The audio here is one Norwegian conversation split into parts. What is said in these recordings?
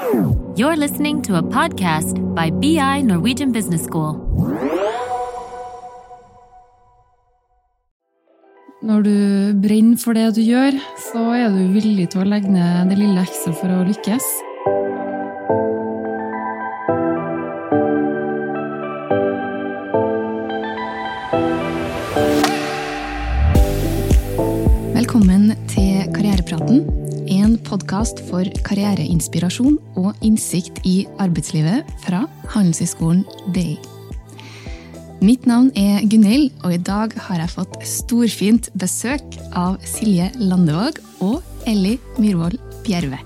You're listening to a podcast by BI Norwegian Business School. Når du brenner for det du gjør, så er du villig til å legge ned det lille ekstra for å lykkes. Podkast for karriereinspirasjon og innsikt i arbeidslivet fra Handelshøyskolen BI. Mitt navn er Gunhild, og i dag har jeg fått storfint besøk av Silje Landevåg og Elli Myhrvold Bjerve.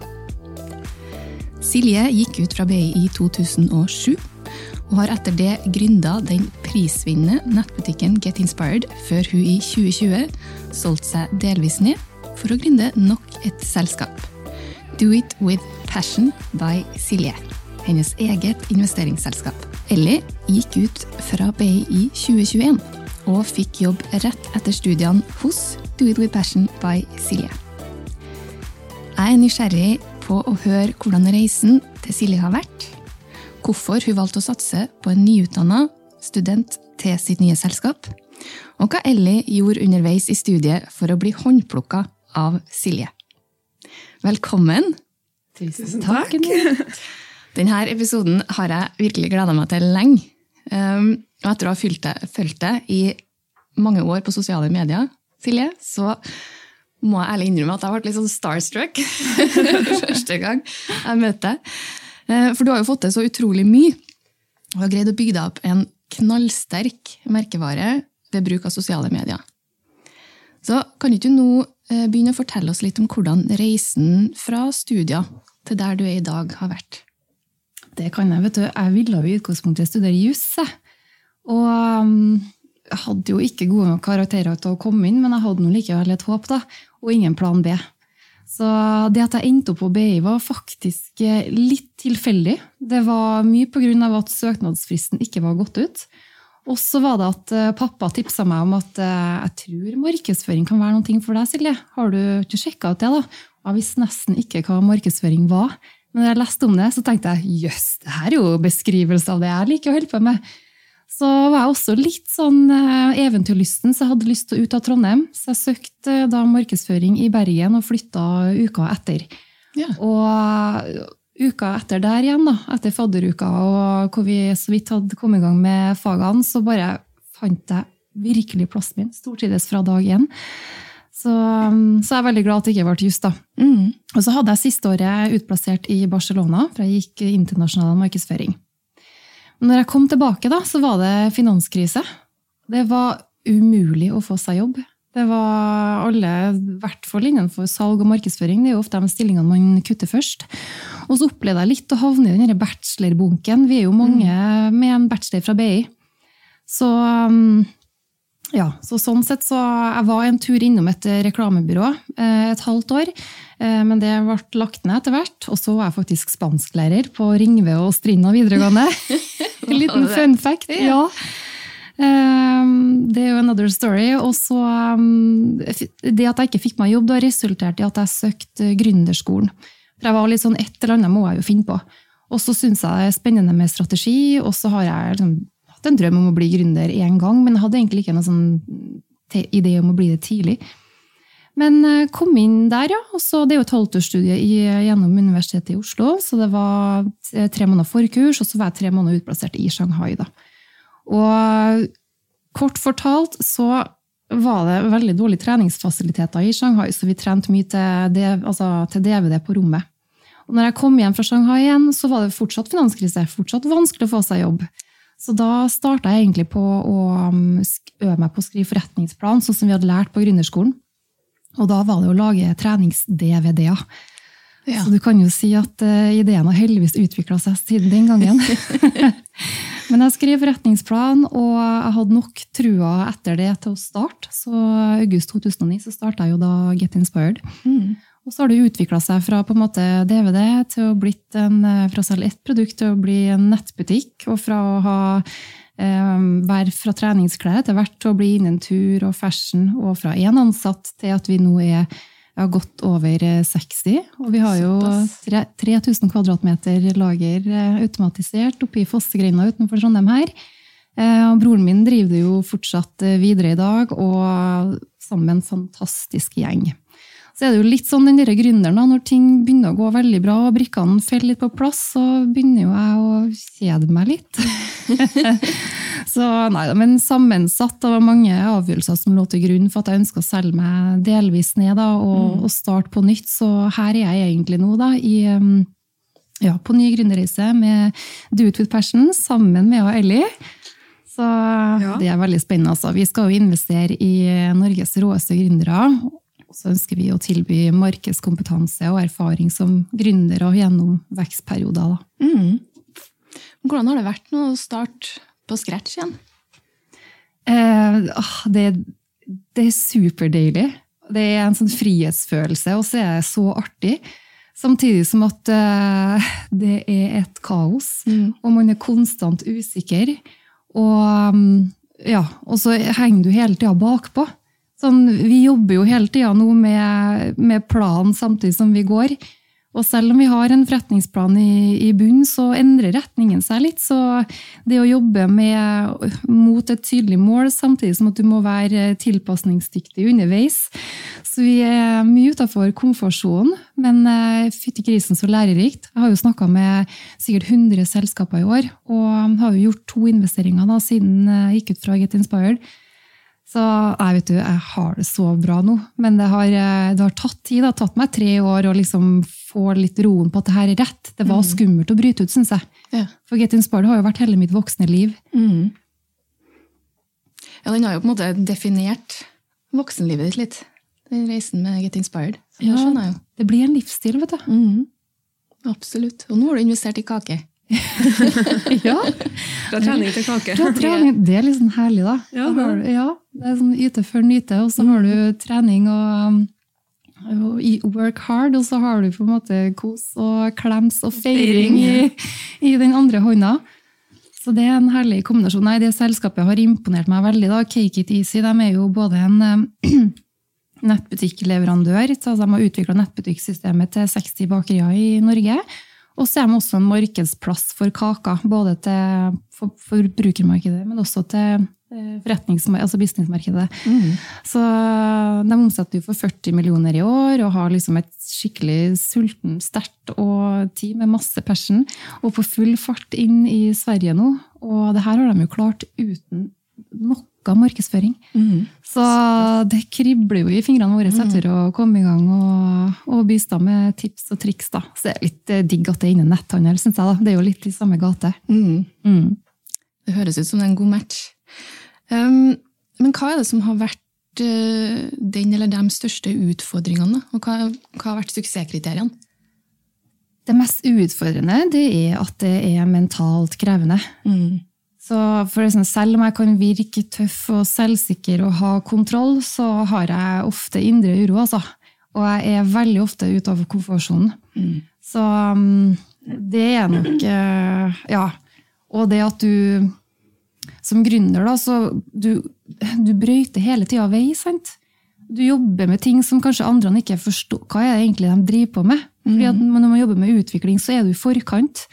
Silje gikk ut fra BI i 2007, og har etter det gründa den prisvinnende nettbutikken Get Inspired, før hun i 2020 solgte seg delvis ned for å gründe nok et selskap. Do It With Passion by Silje, hennes eget investeringsselskap. Ellie gikk ut fra BI i 2021 og fikk jobb rett etter studiene hos Do It With Passion by Silje. Jeg er nysgjerrig på å høre hvordan reisen til Silje har vært, hvorfor hun valgte å satse på en nyutdanna student til sitt nye selskap, og hva Ellie gjorde underveis i studiet for å bli håndplukka av Silje. Velkommen! Tusen takk. Denne episoden har jeg virkelig gleda meg til lenge. Um, og etter å ha fulgt det, i mange år på sosiale medier, Silje, så må jeg ærlig innrømme at jeg ble litt sånn starstruck første gang jeg møtte deg. Eh, For du har jo fått til så utrolig mye, og har greid å bygge deg opp en knallsterk merkevare ved bruk av sosiale medier. Så kan ikke du nå begynne å fortelle oss litt om hvordan reisen fra studier til der du er i dag, har vært? Det kan jeg, vet du. Jeg ville jo i utgangspunktet studere juss. Og um, jeg hadde jo ikke gode nok karakterer til å komme inn, men jeg hadde nå likevel et håp, da. Og ingen plan B. Så det at jeg endte opp på BI, var faktisk eh, litt tilfeldig. Det var mye av at søknadsfristen ikke var gått ut. Og så var det at eh, pappa tipsa meg om at eh, jeg tror markedsføring kan være noe for deg, Silje. Har du ikke sjekka ut det, da? Jeg visste nesten ikke hva markedsføring var. Men da jeg leste om det, så tenkte jeg jøss, det her er jo beskrivelse av det jeg liker å holde på med. Så var jeg også litt sånn eh, eventyrlysten, så jeg hadde lyst til å ut av Trondheim. Så jeg søkte da markedsføring i Bergen og flytta uka etter. Ja. Og uka etter der igjen, da, etter fadderuka, og hvor vi så vidt hadde kommet i gang med fagene, så bare fant jeg virkelig plassen min. Stortrives fra dag én. Så, så jeg er veldig glad at det ikke ble juss, da. Mm. Og så hadde jeg siste året utplassert i Barcelona, for jeg gikk internasjonal markedsføring. Når jeg kom tilbake, da, så var det finanskrise. Det var umulig å få seg jobb. Det var alle, i hvert fall innenfor salg og markedsføring, det er jo ofte de stillingene man kutter først. Og så opplevde jeg litt å havne i den bachelorbunken. Vi er jo mange med en bachelor fra BI. Så um, ja, så sånn sett så Jeg var en tur innom et reklamebyrå eh, et halvt år, eh, men det ble lagt ned etter hvert. Og så var jeg faktisk spansklærer på Ringve og Strinda videregående. En liten fun fact. Ja. Another story. Og så um, Det at jeg ikke fikk meg jobb, da resulterte i at jeg søkte gründerskolen. For jeg var litt sånn et eller annet må jeg jo finne på. Og så syns jeg det er spennende med strategi, og så har jeg liksom hatt en drøm om å bli gründer én gang, men jeg hadde egentlig ikke noen sånn idé om å bli det tidlig. Men eh, kom inn der, ja. Og så, det er jo et halvtårsstudie gjennom Universitetet i Oslo, så det var tre måneder forkurs, og så var jeg tre måneder utplassert i Shanghai. da. Og kort fortalt så var det veldig dårlige treningsfasiliteter i Shanghai, så vi trente mye til, altså, til DVD på rommet. Og når jeg kom hjem fra Shanghai igjen, så var det fortsatt finanskrise. Fortsatt vanskelig å få seg jobb. Så da starta jeg egentlig på å um, øve meg på å skrive forretningsplan, sånn som vi hadde lært på gründerskolen. Og da var det å lage trenings-DVD-er. Ja. Så du kan jo si at eh, ideen har heldigvis utvikla seg siden den gangen. Men jeg skrev forretningsplan, og jeg hadde nok trua etter det til å starte. Så august 2009 så starta jeg jo da Get Inspired. Mm. Og så har det utvikla seg fra på en måte DVD til å blitt en, eh, fra å selge ett produkt til å bli en nettbutikk. Og fra å ha eh, være fra treningsklær til hvert til å bli innen tur og fashion. Og fra én ansatt til at vi nå er ja, godt over eh, 60. Og vi har jo 3000 kvadratmeter lager eh, automatisert oppe i Fossegrinda utenfor Trondheim her. Eh, Og broren min driver det jo fortsatt eh, videre i dag, og sammen med en fantastisk gjeng. Så er det jo litt sånn den der gründeren, da, når ting begynner å gå veldig bra og brikkene faller litt på plass, så begynner jo jeg å kjede meg litt. så nei da, men sammensatt Det var mange avgjørelser som lå til grunn for at jeg ønska å selge meg delvis ned da, og, og starte på nytt. Så her er jeg egentlig nå, da, i, um, ja, på ny gründerreise med Do It With Passion sammen med Ellie. Så det er veldig spennende. Altså. Vi skal jo investere i Norges råeste gründere. Og så ønsker vi å tilby markedskompetanse og erfaring som gründere gjennom vekstperioder. Da. Mm. Hvordan har det vært nå å starte på scratch igjen? Eh, ah, det, det er superdeilig. Det er en sånn frihetsfølelse, og så er det så artig. Samtidig som at eh, det er et kaos, og man er konstant usikker. Og, mm, ja, og så henger du hele tida bakpå. Sånn, vi jobber jo hele tida nå med, med planen samtidig som vi går. Og selv om vi har en forretningsplan i, i bunn, så endrer retningen seg litt. Så det å jobbe med, mot et tydelig mål, samtidig som at du må være tilpasningsdyktig underveis. Så vi er mye utafor komfortsonen, men eh, fytti grisen så lærerikt. Jeg har jo snakka med sikkert 100 selskaper i år, og har jo gjort to investeringer da, siden jeg gikk ut fra Get Inspired. Så jeg vet du, jeg har det så bra nå, men det har, eh, det har tatt tid. Det har tatt meg tre år å liksom få litt roen på at det her er rett. Det var skummelt å bryte ut, syns jeg. Ja. For Get Inspired har jo vært hele mitt voksne liv. Mm. Ja, den har jo på en måte definert voksenlivet ditt litt. Den reisen med Get Inspired. Så jo. Det blir en livsstil, vet du. Mm. Absolutt. Og nå har du investert i kake. Ja, Fra trening til kake. trening. Det er litt sånn herlig, da. Ja, Da du- ja, det er sånn yte før nyte, og så har du trening og, og work hard, og så har du på en måte kos og klems og feiring i, i den andre hånda. Så det er en herlig kombinasjon. Nei, det selskapet har imponert meg veldig. da. Cake It Easy de er jo både en eh, nettbutikkleverandør, så de har utvikla nettbutikksystemet til 60 bakerier i Norge. Og så er de også en markedsplass for kaker, både til for- forbrukermarkedet, men også til eh, altså businessmarkedet. Så de omsetter jo for 40 millioner i år og har liksom et skikkelig sulten, sterkt og team med masse passion. Og på full fart inn i Sverige nå. Og det her har de jo klart uten noe markedsføring. Så det kribler jo i fingrene våre etter å komme i gang og, og bistå med tips og triks. da. Så det er litt eh, digg at det er innen netthandel, syns jeg. da. Det er jo litt i samme gate. Mm. Mm. Det høres ut som det er en god match. Um, men hva er det som har vært uh, den eller de største utfordringene? Og hva, hva har vært suksesskriteriene? Det mest utfordrende det er at det er mentalt krevende. Så for eksempel, Selv om jeg kan virke tøff og selvsikker og ha kontroll, så har jeg ofte indre uro. Altså. Og jeg er veldig ofte utover komfortsonen. Så um, det er nok uh, Ja. Og det at du som gründer, da, så du, du brøyter hele tida vei, sant? Du jobber med ting som kanskje andre ikke forstår. Hva er det egentlig de driver på med? Fordi at Når man jobber med utvikling, så er du i forkant.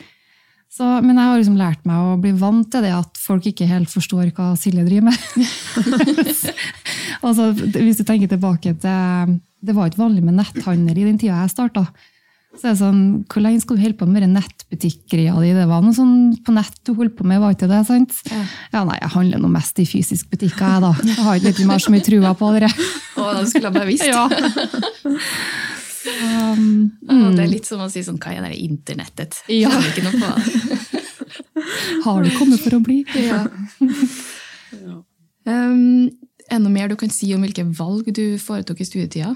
Så, men jeg har liksom lært meg å bli vant til det at folk ikke helt forstår hva Silje driver med. altså, hvis du tenker tilbake til Det var ikke vanlig med netthandel i den tida jeg starta. Så er det sånn, Hvor lenge skal du holde på med nettbutikkgreia di? Det var noe sånn på nett du holdt på med, var ikke det? sant? Ja, nei, Jeg handler nå mest i fysisk butikker, jeg, da. Jeg har ikke litt mer så mye trua på dere. Å, det skulle jeg bare visst. Ja. Um, Det er litt som å si sånn, er det der internettet? Ja. Ikke noe på har det kommet for å bli? Ja. Um, enda mer du kan si om hvilke valg du foretok i studietida?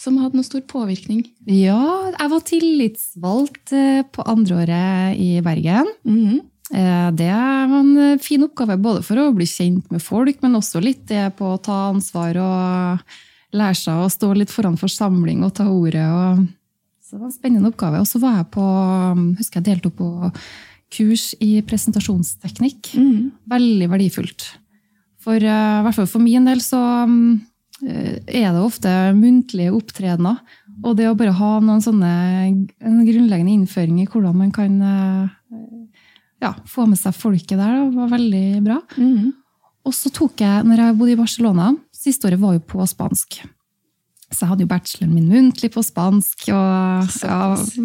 Som hadde noe stor påvirkning? Ja, jeg var tillitsvalgt eh, på andreåret i Bergen. Eh, Det var en fin oppgave både for å bli kjent med folk, men også litt det på å ta ansvar og lære seg å stå litt foran forsamling og ta ordet. Og så det var en spennende oppgave. Og så var jeg på, husker jeg deltok på kurs i presentasjonsteknikk. Veldig verdifullt. For, eh, i hvert fall for min del så mm, eh, er det ofte muntlige opptredener. Og det å bare ha noen sånne en grunnleggende innføring i hvordan man kan eh, ja, få med seg folket der, var veldig bra. Og så tok jeg, når jeg bodde i Barcelona, siste året var jo på spansk. Så jeg hadde jo bacheloren min muntlig på spansk, og ja,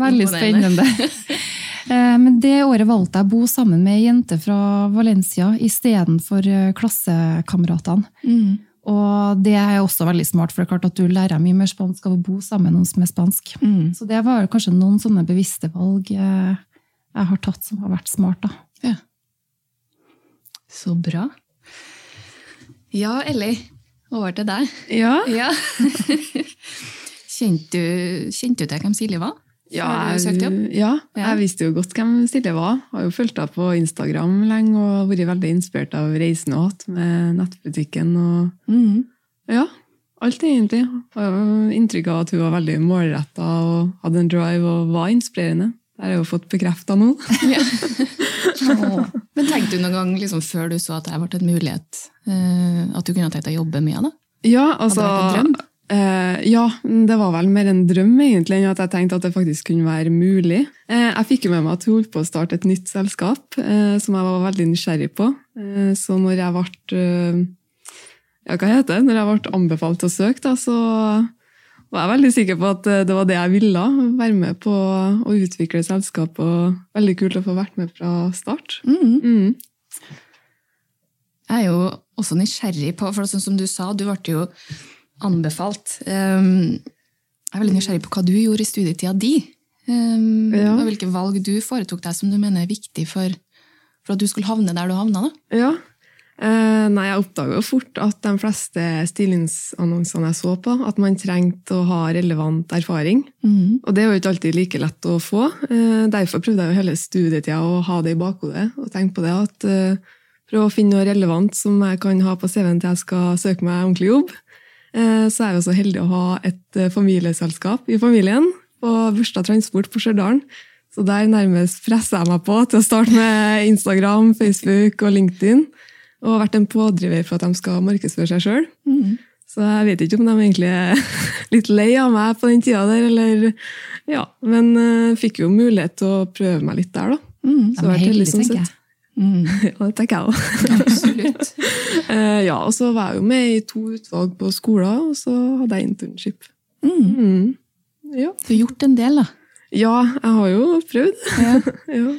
veldig spennende. Eh, Men det året valgte jeg å bo sammen med ei jente fra Valencia istedenfor klassekameratene. Mm. Og det er også veldig smart, for det er klart at du lærer mye mer spansk av å bo sammen med noen som er spansk. Så det var kanskje noen sånne bevisste valg eh, jeg har tatt som har vært smart. da. Ja. Så bra. Ja, Ellie. Over til deg. Ja, Ja. kjente, du, kjente du til hvem Silje var? ja, jobb? ja, jeg visste jo godt hvem Silje var. Har jo fulgt henne på Instagram lenge og vært veldig inspirert av reisen hun har hatt med nettbutikken. og Ja, alt egentlig. Har inntrykk av at hun var veldig målretta og hadde en drive og var inspirerende. Det har jeg jo fått bekrefta nå. Men tenkte du noen gang liksom, før du så at det ble en mulighet, eh, at du kunne tenkt deg å jobbe med det? Ja, altså Hadde det? Eh, ja, det var vel mer en drøm egentlig, enn at jeg tenkte at det faktisk kunne være mulig. Uh, jeg fikk jo med meg at hun holdt på å starte et nytt selskap, uh, som jeg var veldig nysgjerrig på. Så når jeg ble ja, hva heter det? Når jeg ble anbefalt å søke, da, så var jeg veldig sikker på at eh, det var det jeg ville. Være med på å utvikle selskap. og Veldig kult å få vært med fra start. Mm. Jeg er jo også nysgjerrig på, for sånn som du sa, du ble jo anbefalt. Um, jeg er veldig nysgjerrig på hva du gjorde i studietida di. Um, Ja. Og hvilke valg du foretok deg som du mener er viktig for, for at du skulle havne der du havna. Da. Ja. Eh, nei, jeg oppdaga fort at de fleste stillingsannonsene jeg så på, at man trengte å ha relevant erfaring. Og det er jo ikke alltid like lett å få. Eh, derfor prøvde jeg jo hele studietida å ha det i bakhodet og tenke på det. at Prøve å finne noe relevant som jeg kan ha på CV-en til jeg skal søke meg ordentlig jobb. Så er jeg jo så heldig å ha et familieselskap i familien på Børstad Transport på Stjørdal. Så der nærmest presser jeg meg på til å starte med Instagram, Facebook og LinkedIn. Og vært en pådriver for at de skal markedsføre seg sjøl. Så jeg vet ikke om de egentlig er litt lei av meg på den tida der, eller Ja. Men uh, fikk jo mulighet til å prøve meg litt der, da. Mm. Så vært heldig sånn tenker jeg. Mm. Ja, det tenker jeg òg. Absolutt. uh, ja, og så var jeg jo med i to utvalg på skolen, og så hadde jeg internship. Mm. Ja. Du har gjort en del, da. ja, jeg har jo prøvd. ja.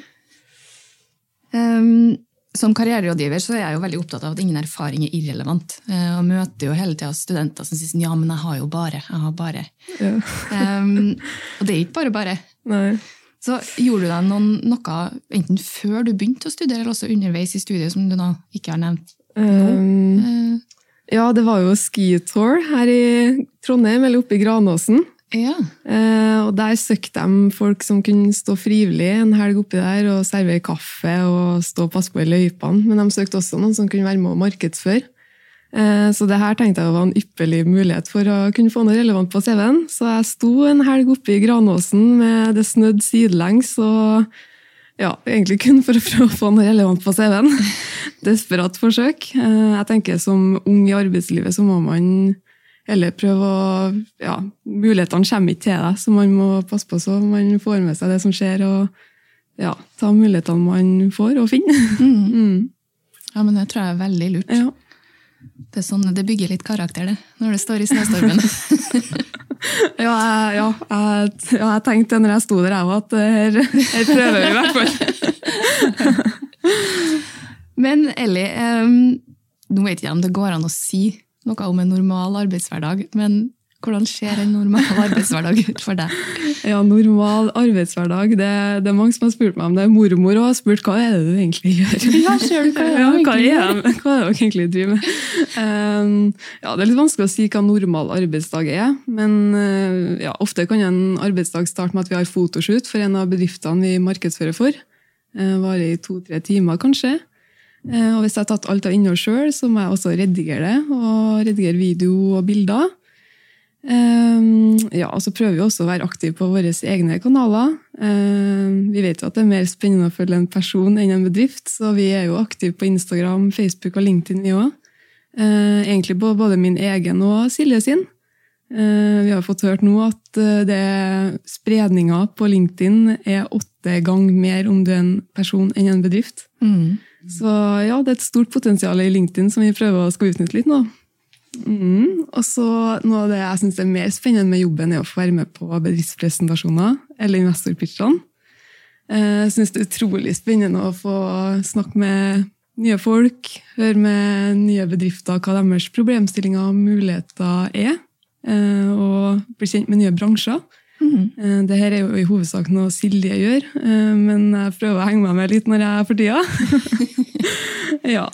Um, som karriererådgiver så er jeg jo veldig opptatt av at ingen erfaring er irrelevant. Eh, og møter jo hele tida studenter som sier sånn, ja, men jeg har jo bare. jeg har bare. Ja. Um, og det er ikke bare bare. Nei. Så gjorde du deg noen, noe enten før du begynte å studere, eller også underveis i studiet, som du nå ikke har nevnt? Um, uh, ja, det var jo skitour her i Trondheim, eller oppe i Granåsen. Ja. Eh, og der søkte de folk som kunne stå frivillig en helg oppi der og servere kaffe og stå og passe på i løypene. Men de søkte også noen som kunne være med å markedsføre. Eh, så det her tenkte jeg var en ypperlig mulighet for å kunne få noe relevant på CV-en. Så jeg sto en helg oppe i Granåsen med det snødd sidelengs og ja, egentlig kun for å prøve å få noe relevant på CV-en. Desperat forsøk. Eh, Jeg tenker Som ung i arbeidslivet så må man heller prøve å ja, Mulighetene kommer ikke til deg, så man må passe på så man får med seg det som skjer, og ja, ta mulighetene man får og finner. Mm. ja, men det tror jeg er veldig lurt. Ja. Det, er sånn, det bygger litt karakter, det, når det står i snøstormen. Ja, jeg, ja, jeg, ja, jeg tenkte når jeg sto der, jeg òg, at her, her prøver vi i hvert fall. Men Ellie, um, nå vet jeg ikke om det går an å si noe om en normal arbeidshverdag, men hvordan ser en normal arbeidshverdag ut for deg? Ja, normal arbeidshverdag. Det, det er mange som har spurt meg om det. Mormor òg har spurt hva er det du egentlig gjør. Ja, selv, hva er det hva, er, det- hva er det dere egentlig driver med? Um, ja, det er litt vanskelig å si hva normal arbeidsdag er. Men uh, ja, ofte kan en arbeidsdag starte med at vi har fotoshoot for en av bedriftene vi markedsfører for. Uh, varer i to-tre timer, kanskje. Uh, og hvis jeg har tatt alt av innhold sjøl, så må jeg også redigere det. Og redigere video og bilder. Um, ja, og så prøver vi også å være aktive på våre egne kanaler. Um, vi vet jo at det er mer spennende å følge en person enn en bedrift, så vi er jo aktive på Instagram, Facebook og LinkedIn, vi òg. Eh, egentlig på både min egen og Silje sin. Eh, vi har fått hørt nå at det spredninga på LinkedIn er åtte gang mer om du er en person enn en bedrift. Mm. Så ja, det er et stort potensial i LinkedIn som vi prøver å skal utnytte litt nå. Mm. Og så Noe av det jeg syns er mer spennende med jobben, er å få være med på bedriftspresentasjoner eller investorpitchene. Jeg syns det er utrolig spennende å få snakke med nye folk, høre med nye bedrifter hva deres problemstillinger og muligheter er. Eh, og bli kjent med nye bransjer. Mm. her er jo i hovedsak noe Silje gjør, eh, men jeg prøver å henge meg med litt når jeg er for tida. ja,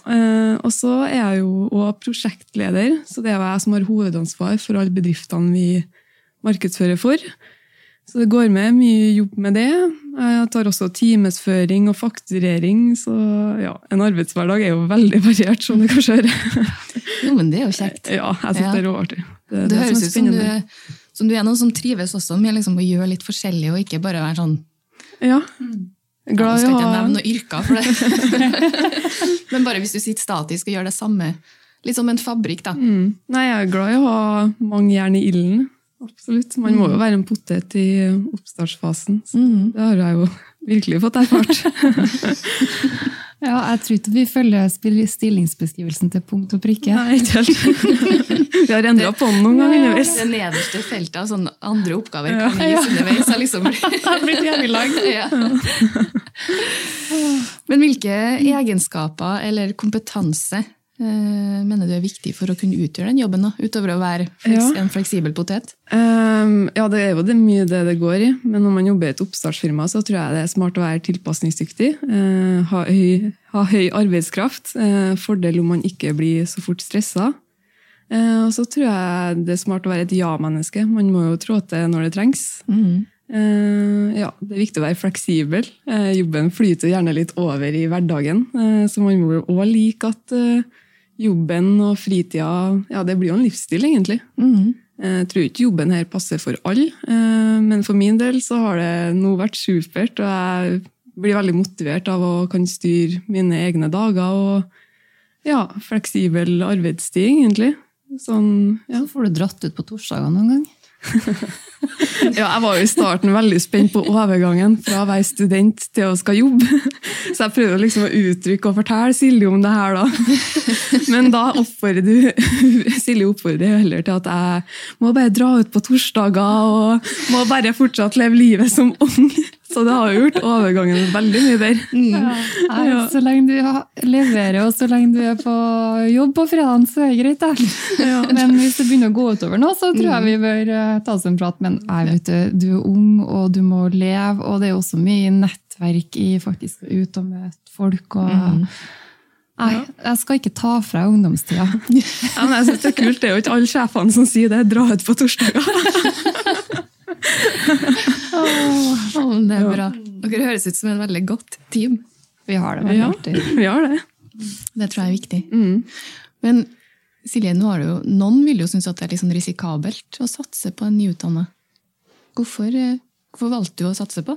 og så er jeg jo òg prosjektleder, så det er jeg som har hovedansvar for alle bedriftene vi markedsfører for. Så det går med mye jobb med det. Jeg tar også timesføring og fakturering, så ja, en arbeidshverdag er jo veldig variert, som du kanskje hører. jo, men det er jo kjekt. Ja, jeg syns ja. det er råartig. Det, det, det høres ut som du, som du, er noen som trives også med liksom å gjøre litt forskjellig, og ikke bare være sånn Ja. Glad i å ha Skal ikke nevne noen yrker for det. men bare hvis du sitter statisk og gjør det samme. Litt som en fabrikk, da. Mm. Nei, jeg er glad i å ha mange jern i ilden. Absolutt. Man må jo være en potet i oppstartsfasen. Mm. Det har jeg jo virkelig fått erfart. ja, jeg tror ikke vi følger stillingsbeskrivelsen til punkt og prikke. Nei, ikke helt. vi har endra på den noen ganger underveis. Det nederste feltet av sånne andre oppgaver kan gis ja. underveis. Har liksom blitt jævlig langt. Ja. Men hvilke egenskaper eller kompetanse Eh, mener du er viktig for å kunne utgjøre den jobben, da, utover å være ja. en fleksibel potet? Um, ja, det er jo det mye det det går i. Men når man jobber i et oppstartsfirma, så tror jeg det er smart å være tilpasningsdyktig. Uh, ha, høy, ha, høy, arbeidskraft. Uh, fordel om man ikke blir så fort stressa. Uh, og så tror jeg det er smart å være et ja-menneske. Man må jo trå til når det trengs. Mm. ja, Det er viktig å være fleksibel. jobben flyter gjerne litt over i hverdagen, så man må jo òg like at jobben og fritida ja, det blir jo en livsstil, egentlig. Mm. Jeg tror ikke jobben her passer for alle, eh, men for min del så har det nå vært supert. Og jeg blir veldig motivert av å kan styre mine egne dager. Og ja, fleksibel arbeidstid, egentlig. Sånn, ja. Så får du dratt ut på torsdager noen gang? ja, jeg var jo i starten veldig spent på overgangen fra å være student til å skal jobbe. Så jeg prøvde liksom å uttrykke og fortelle Silje om det her, da. Men da oppfordrer du Silje oppfordrer heller til at jeg må bare dra ut på torsdager og må bare fortsatt leve livet som ung. Så det har gjort overgangen veldig mye bedre. Mm. Ja, så lenge du leverer, og så lenge du er på jobb på fredagen, så er det greit. Da. Ja. Men hvis det begynner å gå utover nå, så tror jeg vi bør eh, ta oss en prat. Men jeg vet du, du er ung, og du må leve, og det er også mye nettverk i faktisk å ut og møte folk. og mm. Nei, jeg skal ikke ta fra ungdomstida. Ja, men jeg synes Det er kult. Det er jo ikke alle sjefene som sier det. Dra ut på torsdager oh, det er bra. Dere høres ut som en veldig godt team. Vi har det veldig artig. vi har det. Det tror jeg er viktig. Mm. Men Silje, jo, noen vil jo synes at det er litt sånn risikabelt å satse på en nyutdanna. Hvorfor, eh, hvorfor valgte du å satse på?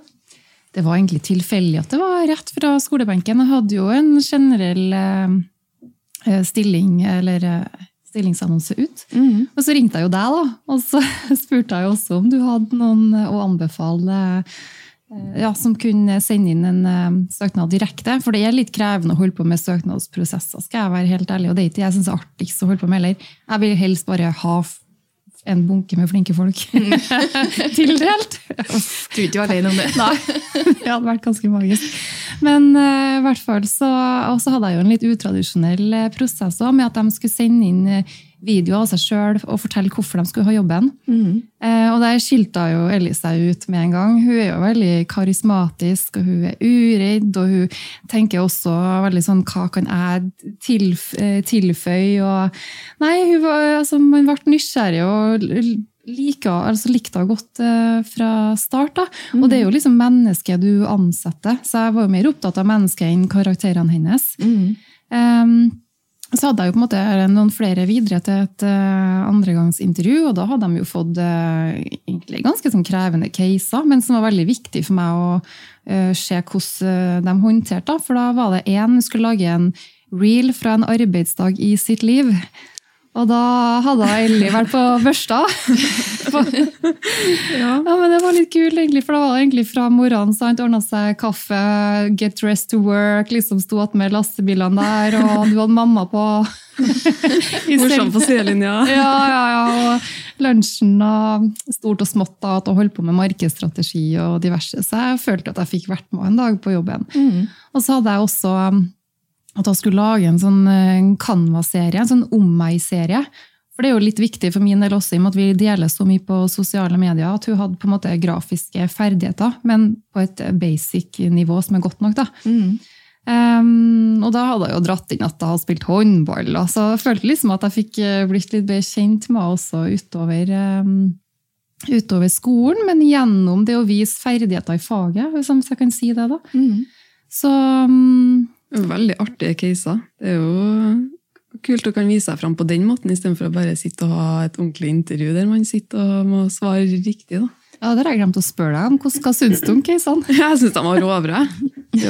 Det var egentlig tilfeldig at det var rett fra skolebenken. Jeg hadde jo en generell eh, stilling, eller eh, stillingsannonse ut. Mm. Og så ringte jeg jo deg, da. Og så spurte jeg jo også om du hadde noen å anbefale eh, ja, som kunne sende inn en uh, søknad direkte. For det er litt krevende å holde på med søknadsprosesser, skal jeg være helt ærlig. Og det er ikke jeg syns er artigst å holde på med heller. Jeg vil helst bare ha en bunke med flinke folk mm. tildelt. Du er ikke alene om det. Nei, det hadde vært ganske magisk. Men uh, i hvert fall så, hadde jeg jo en litt utradisjonell eh, prosess også, med at de skulle sende inn eh, video av seg sjøl og fortelle hvorfor de skulle ha jobben. Mm. Eh, og der skilta jo Ellie seg ut med en gang. Hun er jo veldig karismatisk, og hun er uredd. Og hun tenker også veldig sånn Hva kan jeg tilf tilføye? Og, nei, hun var, altså, man ble nysgjerrig og like, altså likte henne godt uh, fra start. da. Mm. Og det er jo liksom mennesket du ansetter, så jeg var jo mer opptatt av mennesket enn karakterene hennes. Mm. Um, så hadde jeg jo på en måte noen flere videre til et uh, andregangsintervju, og da hadde de jo fått uh, egentlig ganske sånn krevende caser, men som var veldig viktig for meg å uh, se hvordan de håndterte. For da var det én, skulle lage en reel fra en arbeidsdag i sitt liv. Og da hadde Ellie vært på børsta. ja. ja. men Det var litt kult, egentlig, for det var egentlig fra morgenen. sant? Ordna seg kaffe, get dressed to work, liksom sto med lastebilene der, og du hadde mamma på Morsom på sidelinja. ja, ja, ja. Og lunsjen og stort og smått da, at hun holdt på med markedsstrategi og diverse. Så jeg følte at jeg fikk vært med en dag på jobben. Mm. Og så hadde jeg også at jeg skulle lage en sånn eh, Canva-serie, en sånn om meg-serie. For det er jo litt viktig for min del også, i og med at vi deler så mye på sosiale medier, at hun hadde på en måte grafiske ferdigheter, men på et basic nivå som er godt nok. da. Mm. Um, og da hadde jeg jo dratt inn at jeg hadde spilt håndball. Så jeg følte liksom at jeg fikk eh, blitt litt bedre kjent med henne også utover, um, utover, skolen, men gjennom det å vise ferdigheter i faget, hvis jeg kan si det. da. Mm. Så um, Veldig artige caser. Det er jo kult å kan vise seg fram på den måten, istedenfor å bare sitte og ha et ordentlig intervju der man sitter og må svare riktig. da. Ja, Det har jeg glemt å spørre deg om. Hva syns du om casene? Jeg syns de var råbra. Det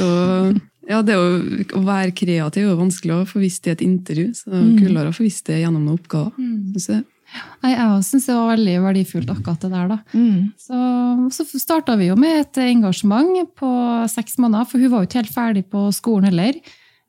ja, det er jo, Å være kreativ er jo vanskelig å få visst i et intervju. Så det er mm. kulere å få visst det gjennom noen oppgaver. Mm. Jeg. Jeg syns det var veldig verdifullt, akkurat det der. da. Mm. Så, så starta vi jo med et engasjement på seks måneder, for hun var jo ikke helt ferdig på skolen heller.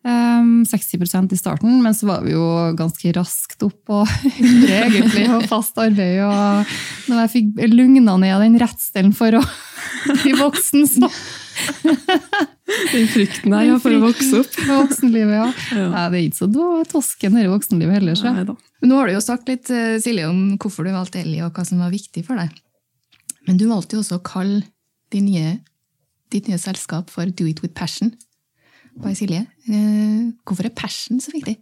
Um, 60% i starten, men så var vi jo ganske raskt opp på 100 egentlig, og fast arbeid. Og når jeg fikk lugna ned den redselen for å bli voksen, så Den frykten der ja, for å vokse opp. Voksenlivet, ja. ja. Nei, det er ikke så tosken i voksenlivet heller. Så. Men Nå har du jo sagt litt eh, Silje, om hvorfor du valgte Ellie, og hva som var viktig for deg. Men du valgte jo også å kalle ditt nye, ditt nye selskap for Do It With Passion. By Silje. Eh, hvorfor er passion så viktig?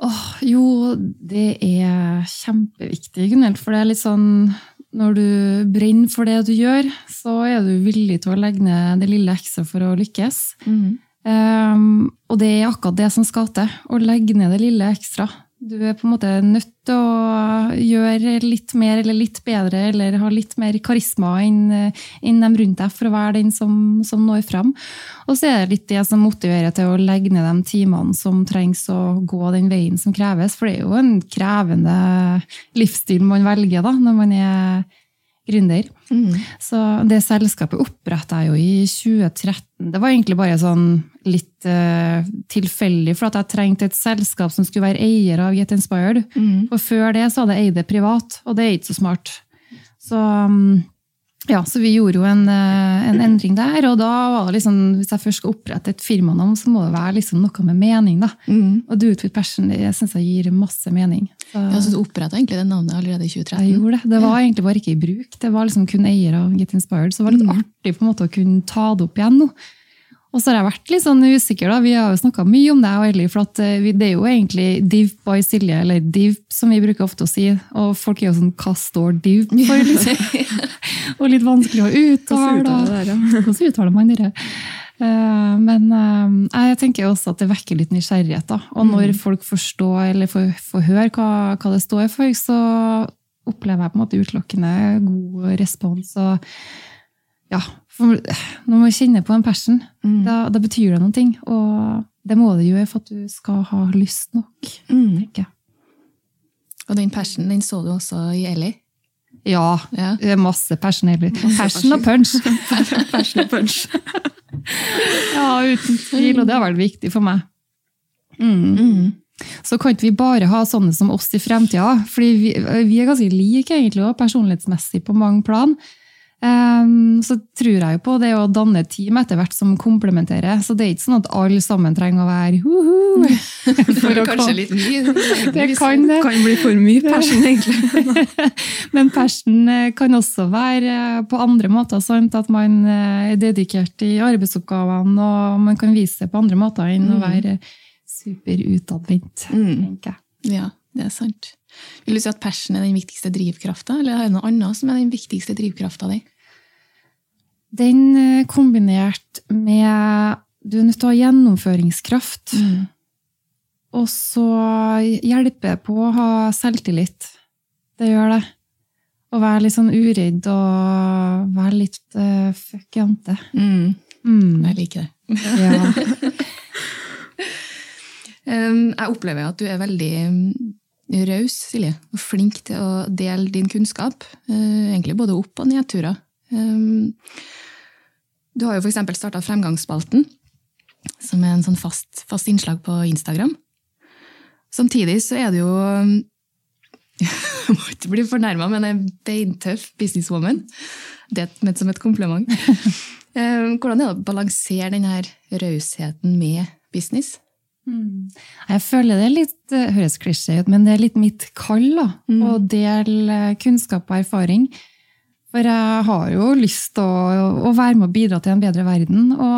Oh, jo, det er kjempeviktig, Gunhild. For det er litt sånn når du brenner for det du gjør, så er du villig til å legge ned det lille ekstra for å lykkes. Mm. Um, og det er akkurat det som skal til. Å legge ned det lille ekstra. Du er på en måte nødt til å gjøre litt mer eller litt bedre eller ha litt mer karisma enn, enn dem rundt deg for å være den som, som når fram. Og så er det litt det som motiverer til å legge ned de timene som trengs å gå den veien som kreves. For det er jo en krevende livsstil man velger da, når man er gründer. Mm. Så det selskapet oppretta jeg jo i 2013. Det var egentlig bare sånn litt uh, tilfeldig, for at jeg trengte et selskap som skulle være eier av Get Inspired. Mm. Og før det så hadde jeg eid det privat, og det er ikke så smart. Så ja, så vi gjorde jo en, eh, en, endring der, og da var det liksom, hvis jeg først skal opprette et firmanavn, så må det være liksom noe med mening. da. Mm. Og Do It With Passion det synes jeg gir masse mening. Så, ja, Så du oppretta egentlig det navnet allerede i 2013? Jeg gjorde det. Det var ja. egentlig bare ikke i bruk. Det var liksom kun eier av Get Inspired, så det var litt mm. artig på en måte å kunne ta det opp igjen nå. Og så har jeg vært litt sånn usikker. da, Vi har jo snakka mye om det, og Ellie, for eh, det er jo egentlig Div by Silje, eller Div, som vi bruker ofte å si. Og folk er jo sånn Hva står Div for? liksom? og litt vanskelig å uttale. Hvordan uttaler man det? Eh, men eh, jeg tenker også at det vekker litt nysgjerrighet. da, Og når mm. folk forstår eller får, får høre hva, hva, det står for, så opplever jeg på en måte utelukkende god respons. og ja, når man kjenner på en passion, mm. da, da, betyr det noen ting. Og det må det gjøre for at du skal ha lyst nok. Mm. tenker jeg. Og den passionen den så du også i Ellie? Ja. ja. Masse passion. Masse passion og punch. passion og punch. ja, uten tvil. Og det har vært viktig for meg. Mm. Mm. Så kan ikke vi bare ha sånne som oss i fremtida. fordi vi, vi er ganske like egentlig, personlighetsmessig på mange plan. Um, så tror jeg jo på det å danne team etter hvert som komplementerer. Så det er ikke sånn at alle sammen trenger å være hu-hu. For kanskje litt mye. Det kan det. kan bli for mye passion, egentlig. Men passion eh, kan også være eh, på andre måter. Sant? At man eh, er dedikert i arbeidsoppgavene, og man kan vise det på andre måter enn mm. å være superutadvendt. jeg Ja, det er sant. Vil du si at passion er den viktigste drivkrafta, eller er det noe annet som er den viktigste drivkrafta di? Den eh, kombinert med Du er nødt til å ha gjennomføringskraft. Mm. Og så hjelper på å ha selvtillit. Det gjør det. Å være litt sånn uredd og være litt uh, fuck jente. Mm. Mm. Jeg liker det. Ja. Um, jeg opplever at du er veldig um, raus, Silje, og flink til å dele din kunnskap. Uh, egentlig både opp- og nedturer. Um, du har jo f.eks. starta Fremgangsspalten, som er en sånn fast, fast innslag på Instagram. Samtidig så er det jo Jeg må ikke bli fornærma, men en beintøff businesswoman. Det er ment som et kompliment. Hvordan er det å balansere denne rausheten med business? Mm. Jeg føler det er litt høres klisjé ut, men det er litt mitt kall da, mm. å dele kunnskap og erfaring. For jeg har jo lyst til å, å, være med og bidra til en bedre verden. Og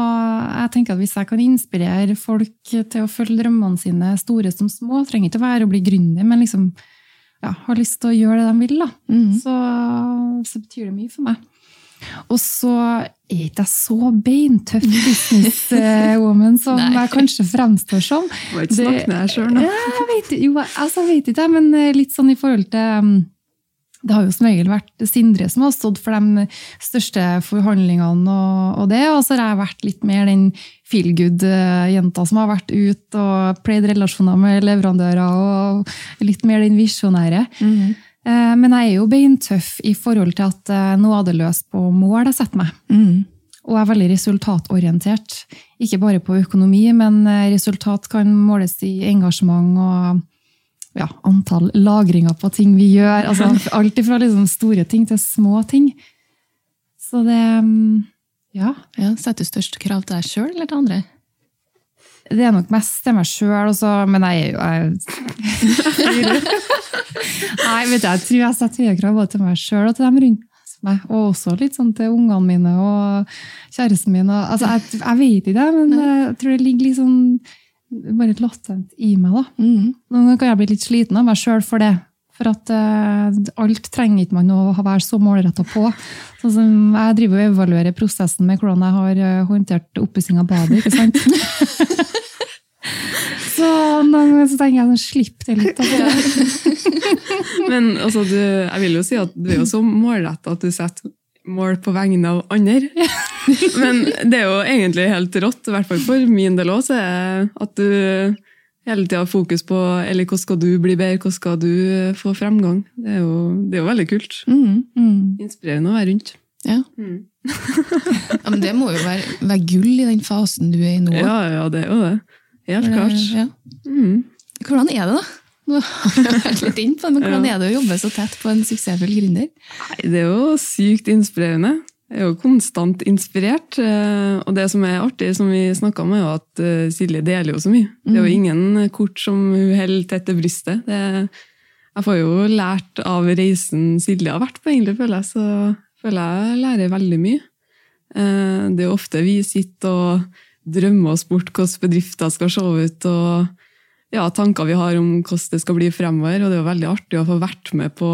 jeg tenker at hvis jeg kan inspirere folk til å følge drømmene sine, store som små, trenger ikke å være å bli gründer, men liksom ja, har lyst til å gjøre det de vil, da, mm. så, så, betyr det mye for meg. Og så er ikke jeg så beintøff businesswoman som jeg kanskje fremstår som. Du må ikke snakke med deg sjøl nå. Jeg vet, jo, altså, vet ikke, men litt sånn i forhold til um, det har jo som regel vært Sindre som har stått for de største forhandlingene. Og, og det, og så har jeg vært litt mer den feel good-jenta som har vært ute og pleid relasjoner med leverandører. Og litt mer den visjonære. Mm. Men jeg er jo beintøff i forhold til at eh, nå er det løs på mål jeg setter meg. Mm. Og er veldig resultatorientert. Ikke bare på økonomi, men eh, resultat kan måles i engasjement og ja, antall lagringer på ting vi gjør. Altså, alt fra liksom store ting til små ting. Så det mm, ja. ja Setter du størst krav til deg sjøl eller til andre? Det er nok mest til meg sjøl, men jeg er jo Nei, vet du, jeg tror jeg setter høye krav både til meg sjøl og til dem rundt meg. Og også litt sånn til ungene mine og kjæresten min. Og, altså, jeg, jeg, vet ikke, men jeg tror det ligger litt sånn bare latent i meg. da. Mm. Noen kan jeg bli litt sliten av meg sjøl for det. For at uh, alt trenger ikke man å være så målretta på. Sånn som Jeg driver og evaluerer prosessen med hvordan jeg har uh, håndtert oppussing av badet. ikke sant? så noen ganger så tenker jeg sånn, slipp det litt. Men altså, du, jeg vil jo si at du er jo så målretta at du setter mål på vegne av andre. Men det er jo egentlig helt rått, i hvert fall for min del òg, at du hele tida har fokus på eller hvordan skal du bli bedre, hvordan skal du få fremgang. Det er jo, det er jo veldig kult. Mm, mm. Inspirerende å være rundt. Ja. Mm. ja. Men det må jo være, være, gull i den fasen du er i nå. Ja, ja det er jo det. Helt klart. Ja. Mm. Hvordan er det, da? Nå har jeg vært litt inn på det, men Hvordan er det å jobbe så tett på en suksessfull gründer? Det er jo sykt inspirerende. Jeg er jo konstant inspirert. Eh, og det som er artig, som vi snakka om, er jo at eh, Silje deler jo så mye. Det er jo mm. ingen kort som hun holder tett til brystet. Det, jeg får jo lært av reisen Silje har vært på, egentlig, føler jeg. Så føler jeg lærer veldig mye. Eh, det er jo ofte vi sitter og drømmer oss bort hvordan bedrifter skal se ut. og ja, tanker vi har om hvordan det skal bli fremover. Og det er veldig artig å få vært med på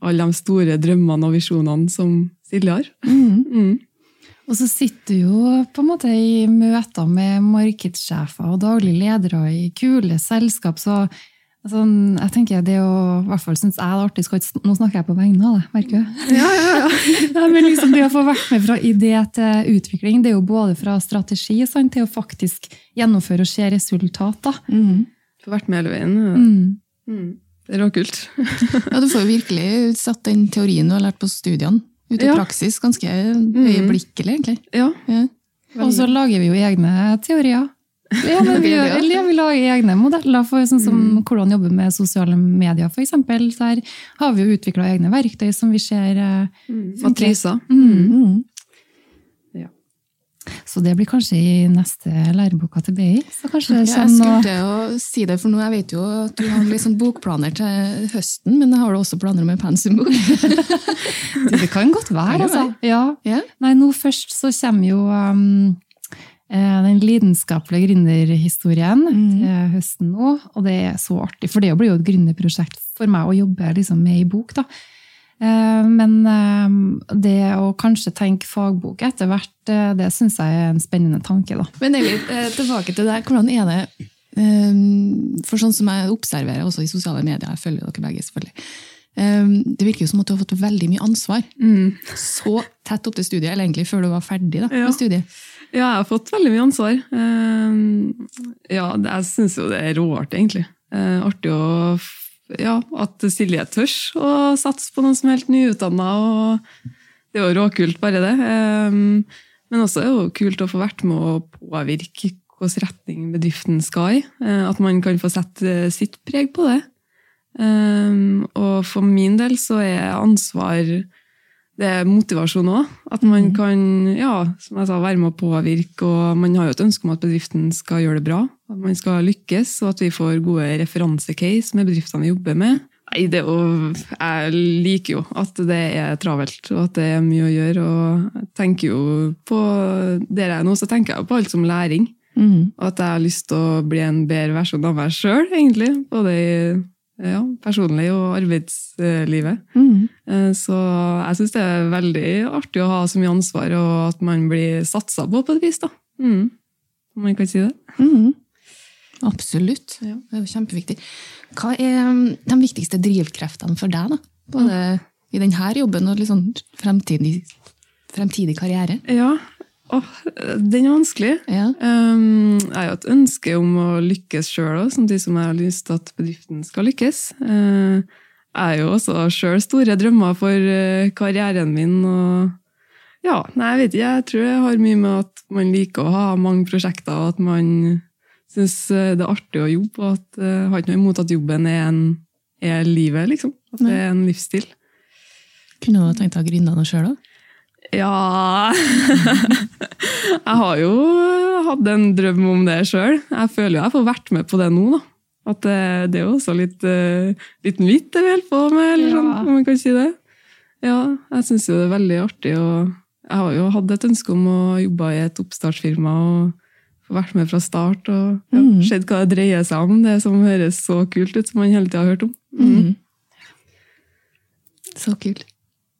alle de store drømmene og visjonene som Silje har. Mm. Mm. Og så sitter du jo på en måte i møter med markedssjefer og daglige ledere i kule selskap. så altså, jeg tenker det å, i hvert fall synes jeg det er artig, skal, Nå snakker jeg på vegne av deg, merker du? Ja, ja, ja. Men liksom det å få vært med fra idé til utvikling, det er jo både fra strategi sant, til å faktisk gjennomføre og se resultater. Mm. Få vært med hele veien. Mm. Mm. Det er råkult. ja, du får jo virkelig satt den teorien du har lært på studiene, ut i ja. praksis ganske mm. øyeblikkelig, egentlig. Ja. ja. Og så lager vi jo egne teorier. Ja, men vi, gjør, eller vi lager egne modeller for sånn som mm. hvordan jobbe med sosiale medier, For eksempel. Så her har vi jo utvikla egne verktøy som vi ser mm. Matriser. Mm. Så det blir kanskje i neste læreboka til BI. Så kanskje ja, jeg skulle å si det, for nå jeg vet jo at du har liksom bokplaner til høsten, men har du også planer om en pensumbok? det kan godt være, altså. Ja. ja. Nei, nå først så kommer jo um, eh, den lidenskapelige gründerhistorien mm. til høsten nå. Og det er så artig, for det blir jo et gründerprosjekt for meg å jobbe liksom med i bok. da. Eh, men eh, det å kanskje tenke fagbok etter hvert, eh, det syns jeg er en spennende tanke. Da. Men litt tilbake til det. Hvordan er det For sånn som jeg observerer også i sosiale medier, jeg følger dere begge selvfølgelig. Det virker jo som at du har fått veldig mye ansvar. Mm. Så tett opp til studiet, eller egentlig før du var ferdig da, Ja. med studiet. Ja, jeg har fått veldig mye ansvar. Ja, jeg syns jo det er råartig, egentlig. Artig å ja, at Silje tør å satse på noen som er helt nyutdanna. Det er jo råkult, bare det. Eh, men også er det jo kult å få vært med å påvirke hvilken retning bedriften skal i. Eh, at man kan få sette eh, sitt preg på det. Eh, og for min del så er ansvar det er motivasjon òg. At man kan ja, som jeg sa, være med å påvirke. og Man har jo et ønske om at bedriften skal gjøre det bra. At man skal lykkes, og at vi får gode referansecase med bedriftene vi jobber med. Nei, det å, Jeg liker jo at det er travelt og at det er mye å gjøre. og jeg tenker jo på Der jeg er nå, så tenker jeg på alt som læring. Mm. Og at jeg har lyst til å bli en bedre versjon av meg sjøl, egentlig. Både i ja, personlig og arbeidslivet. Mm. Eh, Så jeg syns det er veldig artig å ha så mye ansvar, og at man blir satsa på på et vis. da. Mm. Om man kan si det. Mm. Absolutt. Ja. Det er jo kjempeviktig. Hva er um, de viktigste drivkreftene for deg, da? Både i denne jobben og liksom fremtidig, fremtidig karriere? Ja, Oh, den er vanskelig. Ja. Um, jeg har et ønske om å lykkes sjøl òg, samtidig som jeg har lyst til at bedriften skal lykkes. Uh, har jo også sjøl store drømmer for uh, karrieren min. og ja, nei, jeg vet ikke. Jeg tror jeg har mye med at man liker å ha mange prosjekter, og at man syns det er artig å jobbe. og at Jeg har ikke noe imot at jobben er, en, er livet, liksom. At det er en livsstil. Kunne du tenkt deg å gründe noe sjøl da? Ja Jeg har jo hatt en drøm om det sjøl. Jeg føler jo jeg får vært med på det nå, da. At det, det er jo også litt, uh, liten vits det vi holder på med, eller sånn, Ja. om man kan si det. Ja, jeg syns jo det er veldig artig. og Jeg har jo hatt et ønske om å jobbe i et oppstartsfirma og få vært med fra start. og ja, mm. Sett hva det dreier seg om, det som høres så kult ut, som man hele tida har hørt om. Mhm. Så kult.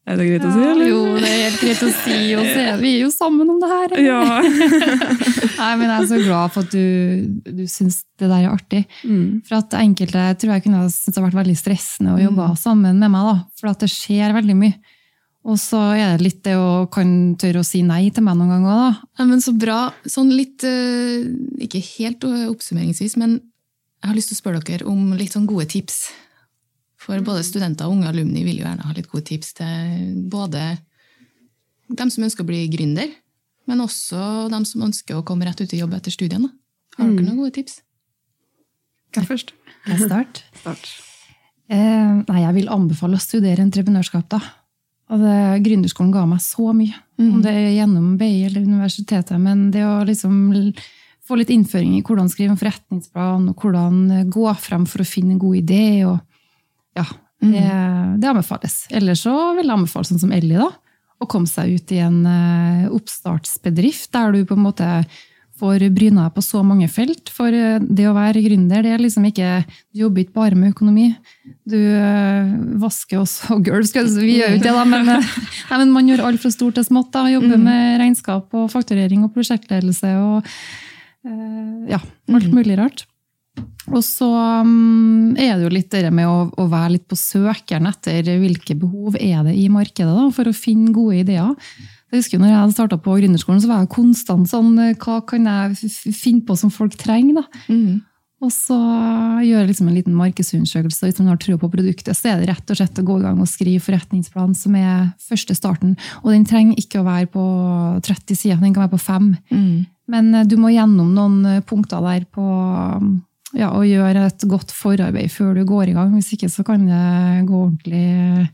Er det greit å si, eller? Jo, det er helt greit å si, og så er vi jo sammen om det her. Ja. Nei, men jeg er så glad for at du, du syns det der er artig. Mm. For at enkelte tror jeg kunne ha syntes det har vært veldig stressende å jobbe sammen med meg. da, For at det skjer veldig mye. Og så er det litt det å kan tørre å si nei til meg noen ganger. da. Ja, men så bra. Sånn litt, eh, ikke helt oppsummeringsvis, men jeg har lyst til å spørre dere om litt sånn gode tips. For både studenter og unge alumni vil jo gjerne ha litt gode tips til både dem som ønsker å bli gründer, men også dem som ønsker å komme rett ut i jobb etter studiene. Har dere noen gode tips? Hva først? Jeg start. Start. Eh, nei, jeg vil anbefale å studere entreprenørskap, da. Og det, Gründerskolen ga meg så mye. Om det er gjennom BI eller universitetet. Men det å liksom få litt innføring i hvordan skrive en forretningsplan, og hvordan eh, gå frem for å finne en god idé, og ja, det, det anbefales. Ellers så vil jeg anbefale sånn som Ellie, da. Å komme seg ut i en eh, oppstartsbedrift der du på en måte får bryna deg på så mange felt. For eh, det å være gründer, det er liksom ikke Du jobber ikke bare med økonomi. Du øh, vasker også gulv, vi gjør jo ikke det, da, men, nei, men man gjør alt fra stort til smått. da, Jobber med regnskap og fakturering og prosjektledelse og ja, alt mulig rart. Og så mm, er det jo litt det med å, å være litt på søkeren etter hvilke behov er det i markedet da, for å finne gode ideer. Jeg husker jo når jeg starta på gründerskolen, så var jeg konstant sånn Hva kan jeg finne på som folk trenger? da? Mm. Og så gjøre liksom en liten markedsundersøkelse. Hvis man har tro på produktet, så er det rett og slett å gå i gang og skrive forretningsplan, som er første starten. Og den trenger ikke å være på 30 sider, den kan være på 5. Mm. Men eh, du må gjennom noen eh, punkter der på ja, å gjøre et godt forarbeid før du går i gang. Hvis ikke så kan det gå ordentlig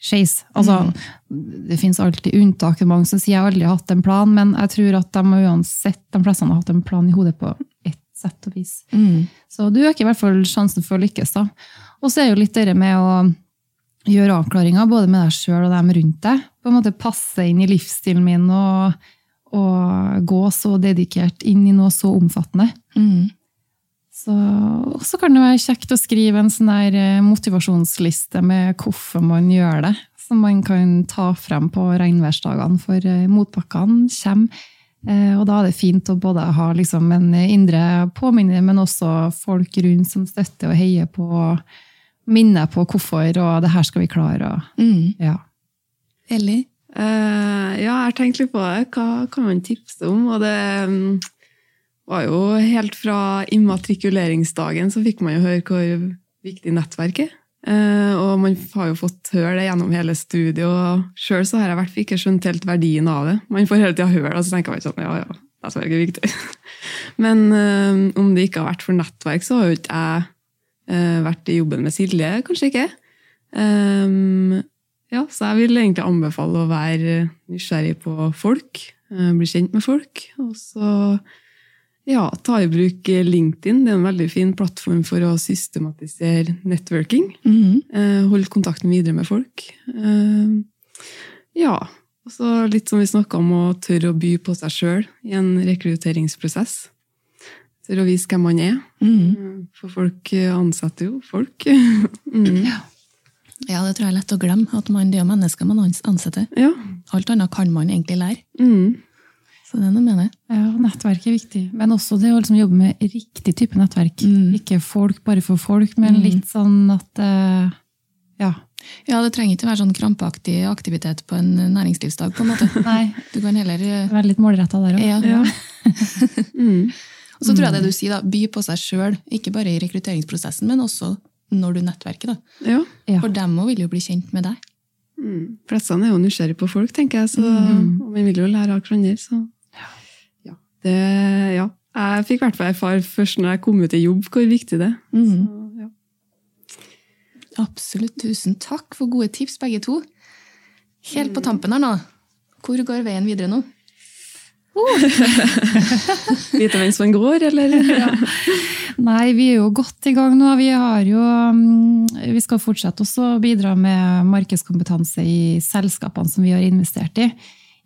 skeis. Altså, Det finnes alltid unntak. Mange som sier jeg har aldri hatt en plan, men jeg tror at de uansett de fleste har hatt en plan i hodet på ett sett og vis. Mm. Så du øker i hvert fall sjansen for å lykkes. da. Og så er jo litt det med å gjøre avklaringer både med deg sjøl og dem rundt deg. På en måte passe inn i livsstilen min og, og gå så dedikert inn i noe så omfattende. Mm. Så, og så kan det være kjekt å skrive en sånn der eh, motivasjonsliste med hvorfor man gjør det. Som man kan ta frem på regnværsdagene, for eh, motbakkene kommer. Eh, Og da er det fint å både ha liksom en indre påminner, men også folk rundt som støtter og heier på minner på hvorfor, og det her skal vi klare. Og, Mm. ja. Ellie? Uh, ja, jeg har tenkt litt på det. Hva kan man tipse om? Og det mm, var jo helt fra immatrikuleringsdagen så fikk man jo høre hvor viktig nettverk er. Eh, og man har jo fått høre det gjennom hele studiet, og sjøl har jeg hvert fall ikke skjønt helt verdien av det. Man får hele tida høre det, og så tenker man sånn, ja, ja, nettverk er viktig. Men eh, om det ikke har vært for nettverk, så har jo ikke jeg eh, vært i jobben med Silje, kanskje ikke. Ja, så jeg vil egentlig anbefale å være nysgjerrig på folk, bli kjent med folk. Og så ja, ta i bruk LinkedIn. Det er en veldig fin plattform for å systematisere networking. Mm. Eh, Holde kontakten videre med folk. Eh, Ja. Og så litt som vi snakka om, å tørre å by på seg sjøl i en rekrutteringsprosess. Tørre å vise hvem man er. Mm. -hmm. For folk eh, ansetter jo folk. mm. Ja, det tror jeg er lett å glemme. At man, det er mennesker man ansetter. Ja. Alt annet kan man egentlig lære. Mm. Så det er noe med det. Ja, nettverk er viktig. Men også det å liksom jobbe med riktig type nettverk. Mm. Ikke folk bare for folk, men Mm. litt sånn at eh, Ja. Ja, det trenger ikke være sånn krampaktig aktivitet på en næringslivsdag, på en måte. Nei, Du kan heller eh, være litt målretta der òg. ja. Ja. Mm. Og så tror jeg det du sier, da, by på seg sjøl, ikke bare i rekrutteringsprosessen, men også når du nettverker. da. ja. For dem òg vil jo bli kjent med deg. Mm. Flestene er jo nysgjerrige på folk, tenker jeg, så, Mm. og man vil jo lære av hverandre. Så. Ja. Det, ja. Jeg fikk i hvert fall erfare først når jeg kom ut i jobb, hvor viktig det er. Mm. Så, ja. Absolutt. Tusen takk for gode tips, begge to. Helt på tampen her nå. Hvor går veien videre nå? Vite mens man går, eller? Nei, vi er jo godt i gang nå. Vi, har jo, mm, vi skal fortsette å bidra med markedskompetanse i selskapene som vi har investert i.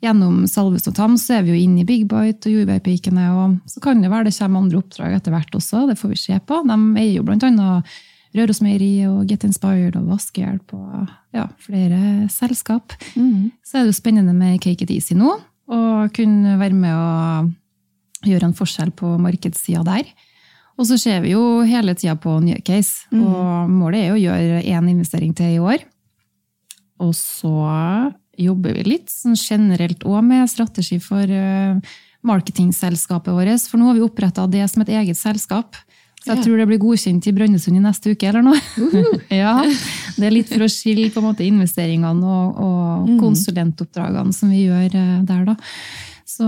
Gjennom Salvesen og Tam så er vi jo inne i Big Bite og jordbærpikene. og Så kan det være det kommer andre oppdrag etter hvert også, det får vi se på. De eier jo annet Rørosmeieriet og Get Inspired og Vaskehjelp og ja, flere selskap. Så er det jo spennende med Cake It Easy nå, og kunne være med å gjøre en forskjell på markedssida der. Og så ser vi jo hele tida på nye case, og målet er jo å gjøre én investering til i år. Og så jobber vi litt sånn generelt òg med strategi for eh, marketingselskapet vårt, for nå har vi oppretta det som et eget selskap. Så jeg tror det blir godkjent i Brønnøysund i neste uke, eller noe. ja, Det er litt for å skille på en måte investeringene og, og konsulentoppdragene som vi gjør eh, der, da. Så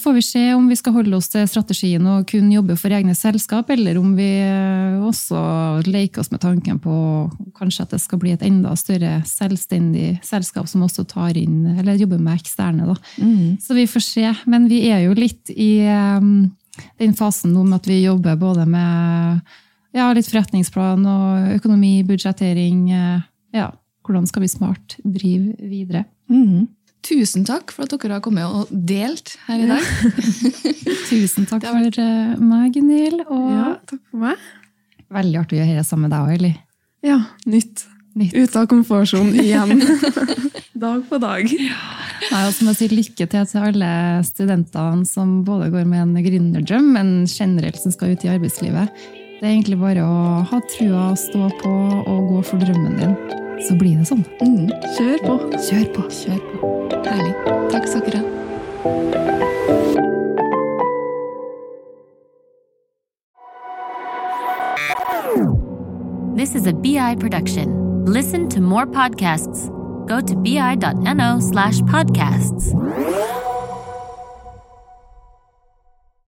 får vi se om vi skal holde oss til strategien og kun jobbe for egne selskap, eller om vi eh, også leker oss med tanken på kanskje at det skal bli et enda større selvstendig selskap som også tar inn, eller jobber med eksterne. da. Så vi får se. Men vi er jo litt i eh, den fasen nå med at vi jobber både med ja, litt forretningsplan og økonomi, budsjettering. eh, Ja, hvordan skal vi smart drive videre? Tusen takk for at dere har kommet og delt her i dag. Tusen takk for eh, meg, Gunhild. Og Ja, takk for meg. veldig artig å gjøre det sammen med deg òg, Eli. Ja, nytt. Nytt. Ute av komfortsonen igjen. dag på dag. Nei, og så må jeg si lykke til til alle studentene som både går med en gründerdrøm, men generelt som skal ut i arbeidslivet. Det er egentlig bare å ha trua, stå på og gå for drømmen din. Så blir det sånn. Mm. Kjør på. Kjør på! Kjør på. Herlig. Takk skal dere ha. This is a BI production. Listen to more podcasts. Go to bi.no slash podcasts.